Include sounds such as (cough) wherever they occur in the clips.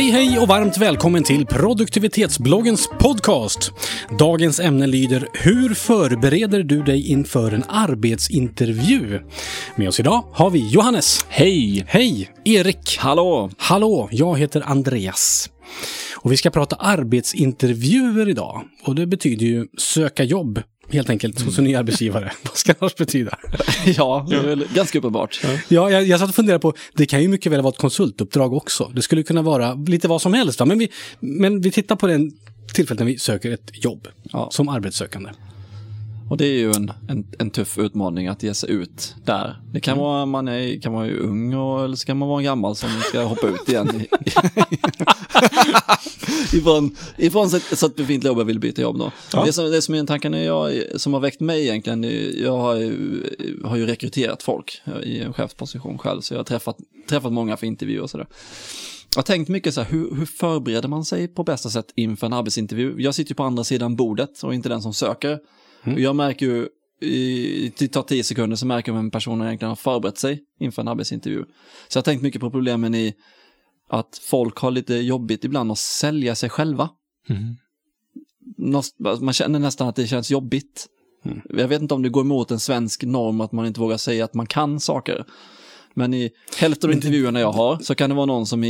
Hej hej och varmt välkommen till produktivitetsbloggens podcast. Dagens ämne lyder Hur förbereder du dig inför en arbetsintervju? Med oss idag har vi Johannes. Hej! Hej! Erik. Hallå! Hallå! Jag heter Andreas. Och vi ska prata arbetsintervjuer idag. Och det betyder ju söka jobb helt enkelt hos en ny arbetsgivare. (laughs) Vad ska det annars betyda? (laughs) Ja, det är väl ganska uppenbart. Ja, jag, jag satt och funderade på, det kan ju mycket väl vara ett konsultuppdrag också. Det skulle kunna vara lite vad som helst. Va? Men, vi, men vi tittar på den tillfället när vi söker ett jobb Ja. som arbetssökande. Och det är ju en, en, en tuff utmaning att ge sig ut där. Det kan vara man är, kan vara ung och, eller så kan man vara en gammal som ska hoppa ut igen. i- (laughs) ifrån, ifrån sitt, sitt befintliga jobb och vill byta jobb då. Ja. Det, som, det som är en tanke när jag, som har väckt mig egentligen, jag har har ju rekryterat folk i en chefsposition själv, så jag har träffat, träffat många för intervjuer och sådär. Jag har tänkt mycket så här, hur, hur förbereder man sig på bästa sätt inför en arbetsintervju? Jag sitter ju på andra sidan bordet och inte den som söker. Och jag märker ju, i, det tar tio sekunder så märker jag om en person egentligen har förberett sig inför en arbetsintervju. Så jag har tänkt mycket på problemen i att folk har lite jobbigt ibland att sälja sig själva. Nås- Man känner nästan att det känns jobbigt. Mm. Jag vet inte om det går emot en svensk norm att man inte vågar säga att man kan saker. Men i hälften av intervjuerna jag har så kan det vara någon som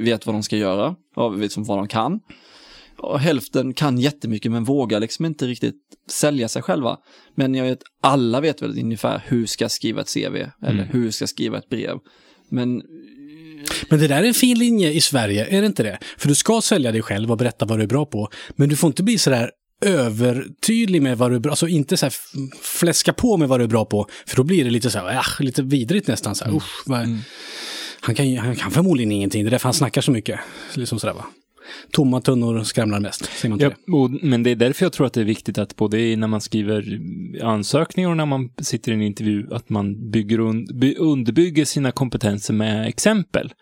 vet vad de ska göra vet vad de kan. Och hälften kan jättemycket men vågar liksom inte riktigt sälja sig själva. Men jag vet, alla vet väl ungefär hur ska jag skriva ett CV eller hur ska jag skriva ett brev. Men Men det där är en fin linje i Sverige, är det inte det? För du ska sälja dig själv och berätta vad du är bra på. Men du får inte bli sådär övertydlig med vad du är bra Alltså inte så här fläska på med vad du är bra på. För då blir det lite så här, äh, lite vidrigt nästan. Så här, usch, vad, han, kan, han kan förmodligen ingenting, det är därför han snackar så mycket. Liksom sådär va. Tomma tunnor skramlar mest, säger man inte Ja, och, men det är därför jag tror att det är viktigt att både när man skriver ansökningar och när man sitter i en intervju, att man bygger un, by, underbygger sina kompetenser med exempel.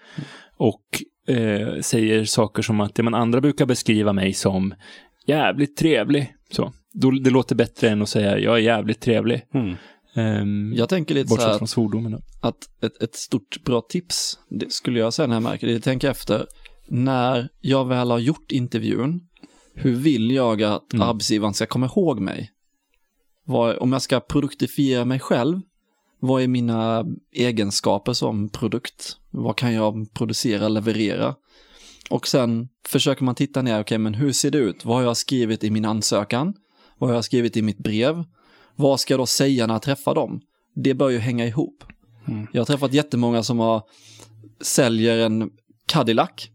Och eh, säger saker som att det man andra brukar beskriva mig som jävligt trevlig. Så. Då, det låter bättre än att säga jag är jävligt trevlig. Mm. Ehm, jag tänker lite så här att ett, ett stort bra tips, det skulle jag säga när jag märker det, tänka efter, när jag väl har gjort intervjun, hur vill jag att Mm. arbetsgivaren ska komma ihåg mig? Vad, om jag ska produktifiera mig själv, vad är mina egenskaper som produkt? Vad kan jag producera, leverera? Och sen försöker man titta ner, okej, men hur ser det ut? Vad har jag skrivit i min ansökan? Vad har jag skrivit i mitt brev? Vad ska jag då säga när jag träffar dem? Det bör ju hänga ihop. Mm. Jag har träffat jättemånga som har, säljer en Cadillac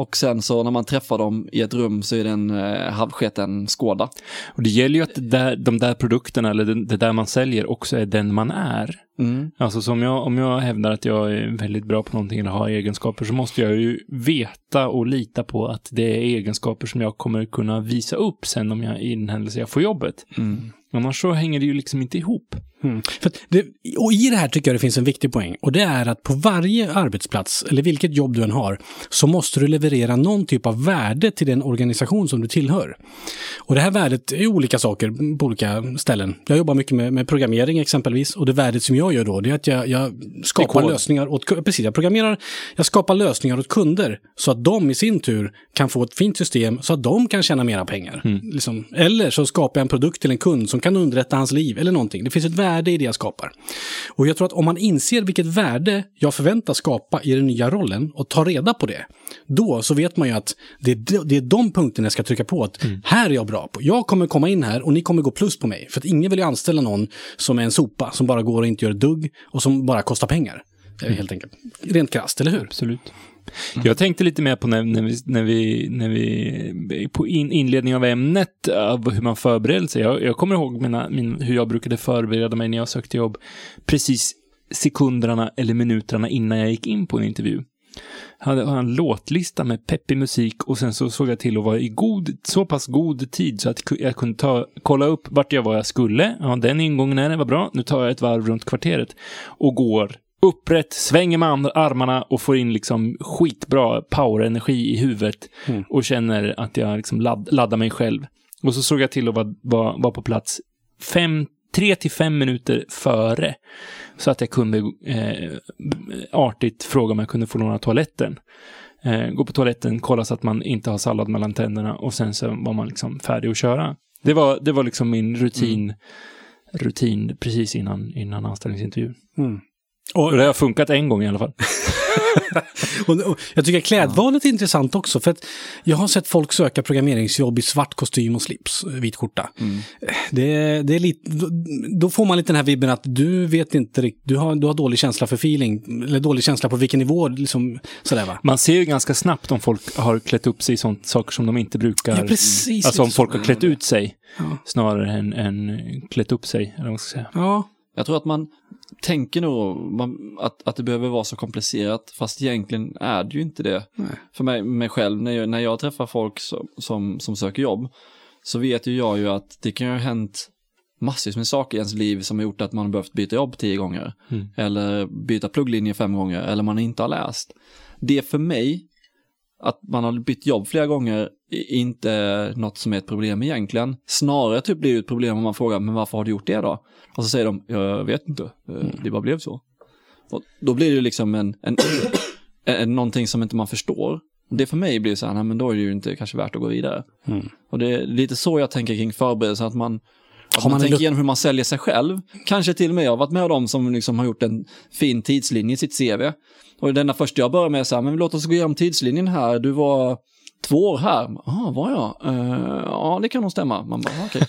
och sen så när man träffar dem i ett rum så är det en eh, halvsketen Skoda. Och det gäller ju att där, de där produkterna, eller det, det där man säljer, också är den man är. Mm. Alltså så om jag, om jag hävdar att jag är väldigt bra på någonting eller har egenskaper så måste jag ju veta och lita på att det är egenskaper som jag kommer kunna visa upp sen om jag i den händelse jag får jobbet. Mm. Annars så hänger det ju liksom inte ihop. Mm. För det, och i det här tycker jag det finns en viktig poäng. Och det är att på varje arbetsplats, eller vilket jobb du än har, så måste du leverera någon typ av värde till den organisation som du tillhör. Och det här värdet är olika saker på olika ställen. Jag jobbar mycket med, med programmering exempelvis. Och det värdet som jag gör då, det är att jag, jag skapar lösningar åt Precis, jag programmerar, jag skapar lösningar åt kunder. Så att de i sin tur kan få ett fint system så att de kan tjäna mera pengar. Liksom. Eller så skapar jag en produkt till en kund som kan underlätta hans liv eller någonting. Det finns ett värde i det jag skapar. Och jag tror att om man inser vilket värde jag förväntas skapa i den nya rollen och tar reda på det, då så vet man ju att det är, de- det är de punkterna jag ska trycka på. att Här är jag bra på. Jag kommer komma in här och ni kommer gå plus på mig. För att ingen vill ju anställa någon som är en sopa, som bara går och inte gör ett dugg och som bara kostar pengar. Eh, Helt enkelt. Rent krasst, eller hur? Absolut. Jag tänkte lite mer på när, när, vi, när, vi, när vi, på in, inledning av ämnet, av hur man förbereder sig. Jag, jag kommer ihåg mina, min, hur jag brukade förbereda mig när jag sökte jobb, precis sekunderna eller minuterna innan jag gick in på en intervju. Jag hade en låtlista med peppig musik och sen så såg jag till att vara i god, så pass god tid så att jag kunde ta, kolla upp vart jag var jag skulle. Ja, den ingången är det, var bra. Nu tar jag ett varv runt kvarteret och går upprätt, svänger med armarna och får in liksom skitbra powerenergi i huvudet Mm. och känner att jag liksom ladd, laddar mig själv. Och så såg jag till att vara, vara, vara på plats fem, tre till fem minuter före. Så att jag kunde eh, artigt fråga om jag kunde få låna toaletten. Eh, gå på toaletten, kolla så att man inte har sallad mellan tänderna och sen så var man liksom färdig att köra. Det var, det var liksom min rutin, rutin precis innan, innan anställningsintervjun. Mm. Och det har funkat en gång i alla fall. (laughs) Och, och, jag tycker klädvalet är intressant också, för att jag har sett folk söka programmeringsjobb i svart kostym och slips, eh, vit skjorta. Det, det är lite, då, får man lite den här vibben att du vet inte riktigt, du har, du har dålig känsla för feeling, eller dålig känsla på vilken nivå, liksom sådär va. Man ser ju ganska snabbt om folk har klätt upp sig i sånt, saker som de inte brukar. Ja, precis. Alltså om folk har klätt ut sig Ja. snarare än, än klätt upp sig. Eller vad man ska säga. Ja, Jag tror att man tänker nog man, att, att det behöver vara så komplicerat, fast egentligen är det ju inte det. Nej. För mig, mig själv, när jag, när jag träffar folk som, som, som söker jobb, så vet ju jag ju att det kan ju ha hänt massvis med saker i ens liv som har gjort att man har behövt byta jobb tio gånger. Mm. Eller byta plugglinje fem gånger, eller man inte har läst. Det för mig, att man har bytt jobb flera gånger, är inte något som är ett problem egentligen. Snarare typ blir det ett problem om man frågar, men varför har du gjort det då? Och så säger de, jag vet inte, Eh, det bara blev så. Och då blir det liksom en, en, en, någonting som inte man förstår. Det för mig blir så här, nej men då är det ju inte kanske värt att gå vidare. Mm. Och det är lite så jag tänker kring förberedelsen, att man, att man, man tänker igenom hur man säljer sig själv. Kanske till och med, jag har varit med dem som liksom har gjort en fin tidslinje i sitt CV. Och denna första jag börjar med är så här, men låt oss gå igenom tidslinjen här, du var två år här. Ja, var jag? Eh, ja, det kan nog stämma. Man bara, okej.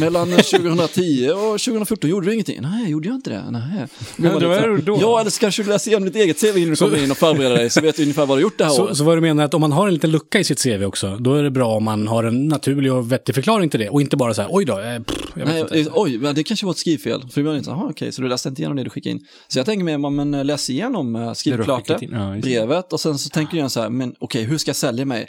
Mellan 2010 och 2014 gjorde du ingenting? Nej, gjorde jag inte det? Nej. Ja, då är det då. Ja, eller kanske du läser igenom ditt eget CV innan du kommer in och förbereder dig, så vet du ungefär vad du har gjort det här så, året. så vad du menar är att om man har en liten lucka i sitt CV också, då är det bra om man har en naturlig och vettig förklaring till det. Och inte bara så här, oj då, eh, pff, jag vet Nej, inte. eh, oj, men det kanske var ett skrivfel. För det inte så, aha, okej, så du läste inte igenom det du skickade in. Så jag tänker mer, man, men eh, läs igenom, eh, skriv Det du klart det, ja, det. brevet och sen så tänker jag så här, men okej, hur ska jag sälja mig?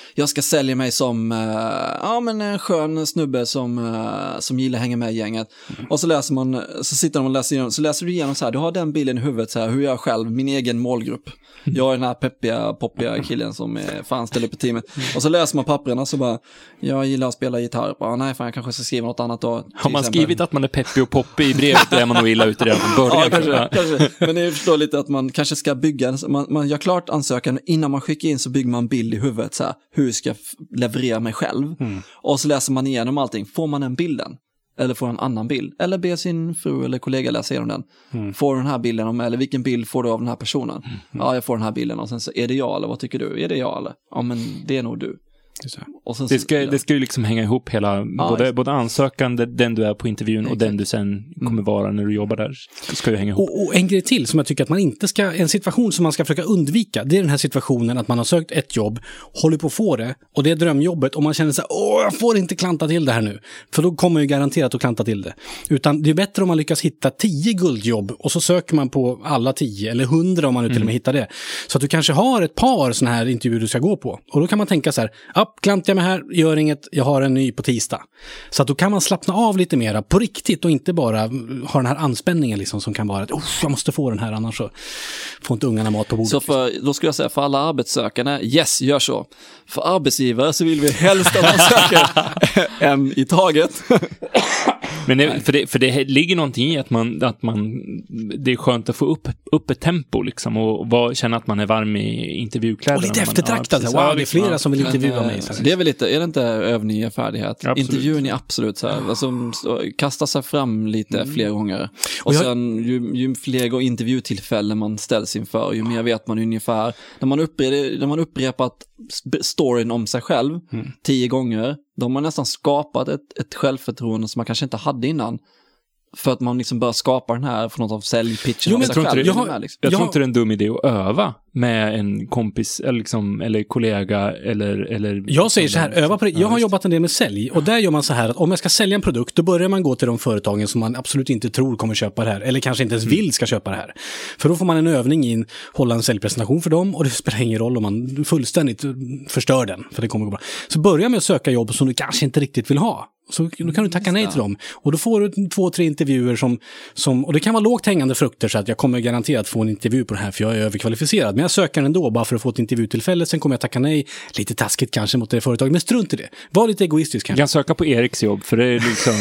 Jag ska sälja mig som, eh, ja men en skön snubbe som, eh, som gillar att hänga med i gänget. Och så läser man, så sitter de och läser igenom, så läser du igenom så här, du har den bilden i huvudet så här, hur jag själv, min egen målgrupp. Jag är den här peppiga, poppiga killen som är fan ställer upp i teamet. Och så läser man papperna så bara, jag gillar att spela gitarr. Bara, nej, fan jag kanske ska skriva något annat då. Har man exempel. skrivit att man är peppig och poppig i brevet, då är man nog illa ute redan från början. Ja, kanske, kanske. Men ni förstår lite att man kanske ska bygga, man, man gör klart ansökan, innan man skickar in så bygger man bild i huvudet, så här, hur ska jag leverera mig själv? Och så läser man igenom allting, får man den bilden? Eller får en annan bild? Eller ber sin fru eller kollega läsa igenom den. Får du den här bilden, om, eller vilken bild får du av den här personen? Ja, jag får den här bilden och sen så, är det jag eller vad tycker du? Är det jag eller? Ja, men det är nog du. Och sen Det ska, det ska ju liksom hänga ihop hela, både, just- både ansökan, den- du är på intervjun och den du sen kommer vara när du jobbar där. Det ska ju hänga ihop. Och, och en grej till som jag tycker att man inte ska, en situation som man ska försöka undvika, det är den här situationen att man har sökt ett jobb, håller på att få det, och det är drömjobbet, och man känner så här, åh, jag får inte klanta till det här nu. För då kommer ju garanterat att klanta till det. Utan det är bättre om man lyckas hitta tio guldjobb, och så söker man på alla tio, eller hundra om man nu till och med hittar det. Så att du kanske har ett par sådana här intervjuer du ska gå på. Och då kan man tänka så här, ja, klantar jag mig här, gör inget, jag har en ny på tisdag. Så att då kan man slappna av lite mera på riktigt och inte bara ha den här anspänningen liksom som kan vara att "Uff, jag måste få den här annars så får inte ungarna mat på bordet. Så för, då skulle jag säga för alla arbetssökande, yes, gör så. För arbetsgivare så vill vi helst att man söker (laughs) en i taget. (laughs) Men det, för, det, för det ligger någonting i att man, att man, det är skönt att få upp, upp ett tempo liksom och vara, känna att man är varm i intervjukläderna. och lite eftertraktad. ja, wow, det är flera som vill intervjua mig. eh, Så här. Det är väl lite, är det inte övning i färdighet? Absolut. Intervjun är absolut så här, alltså, så- kasta sig fram lite fler gånger. Och, Och jag- sen ju, ju fler intervjutillfällen man ställs inför, ju mer vet man ungefär. När man, upprepar, när man upprepat storyn om sig själv tio gånger, då har man nästan skapat ett, ett självförtroende som man kanske inte hade innan. För att man liksom börjar skapa den här, för något av säljpitchen Jo, men jag tror inte det- jag har- med, liksom? Jag Ja. tror inte det är en dum idé att öva med en kompis eller, liksom, eller kollega eller... eller Jag säger så här, öva på det. Jag har jobbat en del med sälj och där gör man så här att om jag ska sälja en produkt, då börjar man gå till de företagen som man absolut inte tror kommer köpa det här, eller kanske inte ens vill ska köpa det här. För då får man en övning i att hålla en säljpresentation för dem och det spelar ingen roll om man fullständigt förstör den, för det kommer gå bra. Så börja med att söka jobb som du kanske inte riktigt vill ha. Så då kan du tacka nej till dem. Och då får du två, tre intervjuer som, som, och det kan vara lågt hängande frukter så att jag kommer garanterat få en intervju på det här för jag är överkvalificerad. Men jag söker ändå bara för att få ett intervjutillfälle, sen kommer jag tacka nej. Lite taskigt kanske mot det företaget, men strunt i det. Var lite egoistisk Du kanske. kan söka på Eriks jobb, för det är liksom...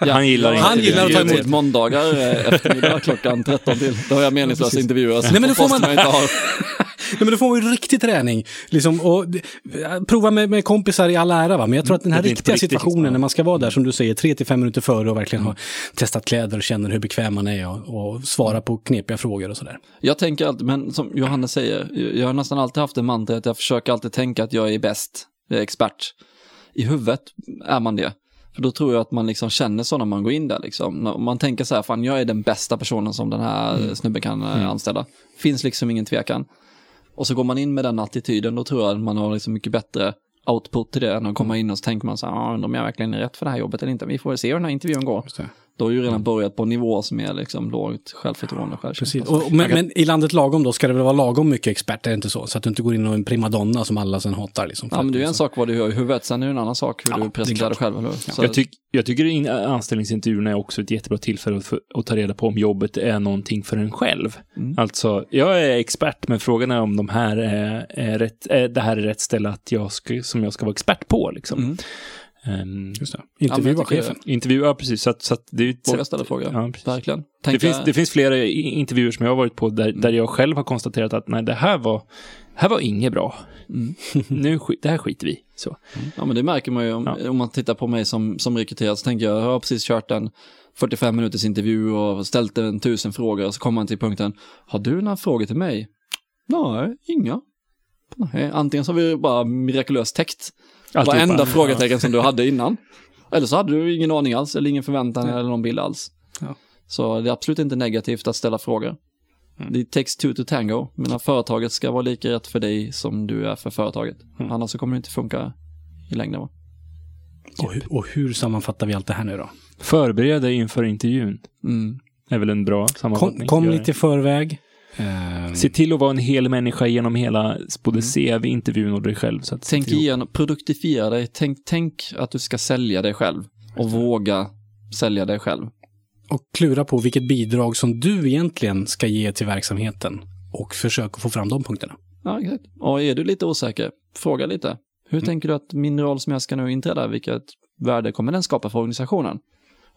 (laughs) han gillar Ja, inte han gillar att ta intervjuer. emot. Måndagar eh, eftermiddag klockan 13 till. Då har jag meningslösa intervjuer. Nej, men då får man- Jag inte har. (laughs) Nej, men då får man ju riktig träning. Liksom, och, eh, prova med, med kompisar i all ära, va? men jag tror att den här på riktiga riktigt, situationen liksom. när man ska vara där, som du säger, tre till fem minuter före och verkligen ha testat kläder och känner hur bekväm man är och, och svara på knepiga frågor och sådär. Jag tänker alltid, men som Johannes säger, jag har nästan alltid haft en mantra att jag försöker alltid tänka att jag är bäst, jag är expert. I huvudet är man det. För då tror jag att man liksom känner så när man går in där liksom. Man tänker så här, fan jag är den bästa personen som den här snubben kan eh, anställa. Finns liksom ingen tvekan. Och så går man in med den attityden, då tror jag att man har liksom mycket bättre output till det än att komma in och så tänker man så här, ah, undrar om jag verkligen är rätt för det här jobbet eller inte. Vi får väl se hur den här intervjun går. Då har ju redan börjat på en nivå som är liksom lågt självförtroende självkänsla. Precis. Och, men, men i landet lagom då ska det väl vara lagom mycket experter, inte så? Så att du inte går in och en primadonna som alla sen hatar. Liksom, Ja, men det är en sak vad du gör i huvudet, sen är det en annan sak hur Ja, du presenterar dig själv, eller? Så, Jag, tyck, jag tycker in, anställningsintervjuerna är också ett jättebra tillfälle att, få- att ta reda på om jobbet är någonting för en själv. Mm. Alltså, jag är expert, men frågan är om de här är, är rätt, är, det här är rätt ställe att jag ska, som jag ska vara expert på. Liksom. Mm. Ehm, Just det. Ja, Intervjua tycker- chefen. intervjua, precis. Så att, så att det är ett Våga sätt- ställa frågor. Ja, precis. Verkligen. Det, Tänka, finns, det finns flera intervjuer som jag har varit på där, där jag själv har konstaterat att nej, det här var, här var inget bra. Mm. (laughs) nu, det här skiter vi så. Ja, men det märker man ju om, Ja. om man tittar på mig som, som rekryterad, så tänker jag, jag har precis kört en 45 minuters intervju och ställt en tusen frågor och så kommer man till punkten, har du några frågor till mig? Nej, inga. Nej, antingen så har vi bara mirakulöst täckt Alltihopa. varenda frågetecken som du hade innan. Eller så hade du ingen aning alls, eller ingen förväntan eller någon bild alls. Ja. Så det är absolut inte negativt att ställa frågor. Mm. Det takes two to tango, men företaget ska vara lika rätt för dig som du är för företaget. Mm. Annars så kommer det inte funka i längden. Va? Och, hur- och hur sammanfattar vi allt det här nu då? Förbered dig inför intervjun. Mm. är väl en bra Kom, sammanfattning. kom det. lite i förväg. Ehm, Se till att vara en hel människa genom hela både CV, intervjun och dig själv. Så att Tänk igenom, produktifiera dig, tänk, tänk att du ska sälja dig själv och våga sälja dig själv. och klura på vilket bidrag som du egentligen ska ge till verksamheten. Och försök att få fram de punkterna. Ja, exakt. Och är du lite osäker, fråga lite. Hur tänker du att min roll som jag ska nu inträda, vilket värde kommer den skapa för organisationen?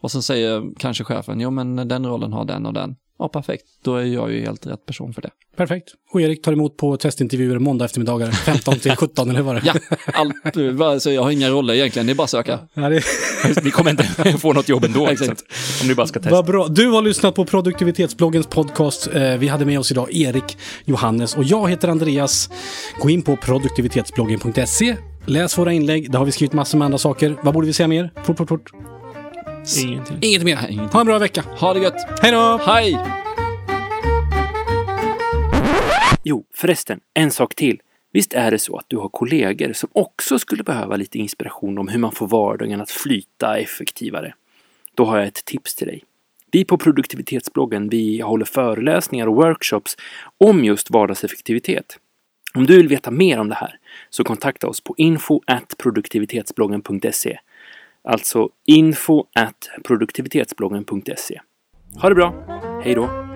Och så säger kanske chefen, jo men den rollen har den och den. Ja, perfekt. Då är jag ju helt rätt person för det. Perfekt. Och Erik tar emot på testintervjuer måndag eftermiddagar 15 till 17 eller vad det är. Ja, allt, bara- så jag har inga roller egentligen, det är bara att söka. Ja, det (laughs) Ni kommer inte (laughs) få något jobb ändå. (laughs) Exakt. så att, om ni bara ska testa. Vad bra. Du har lyssnat på produktivitetsbloggens podcast. Eh, Vi hade med oss idag Erik, Johannes och jag heter Andreas. Gå in på produktivitetsbloggen.se. Läs våra inlägg. Där har vi skrivit massor med andra saker. Vad borde vi säga mer? Fort, fort, fort. Ingenting. Inget mer. Nej, ingenting. Ha en bra vecka. Ha det gött! Hej då! Hej! Jo, förresten, en sak till. Visst är det så att du har kollegor som också skulle behöva lite inspiration om hur man får vardagen att flyta effektivare? Då har jag ett tips till dig. Vi på produktivitetsbloggen, vi håller föreläsningar och workshops om just vardagseffektivitet. Om du vill veta mer om det här så kontakta oss på info produktivitetsbloggen.se. Alltså info at produktivitetsbloggen.se. Ha det bra! Hej då!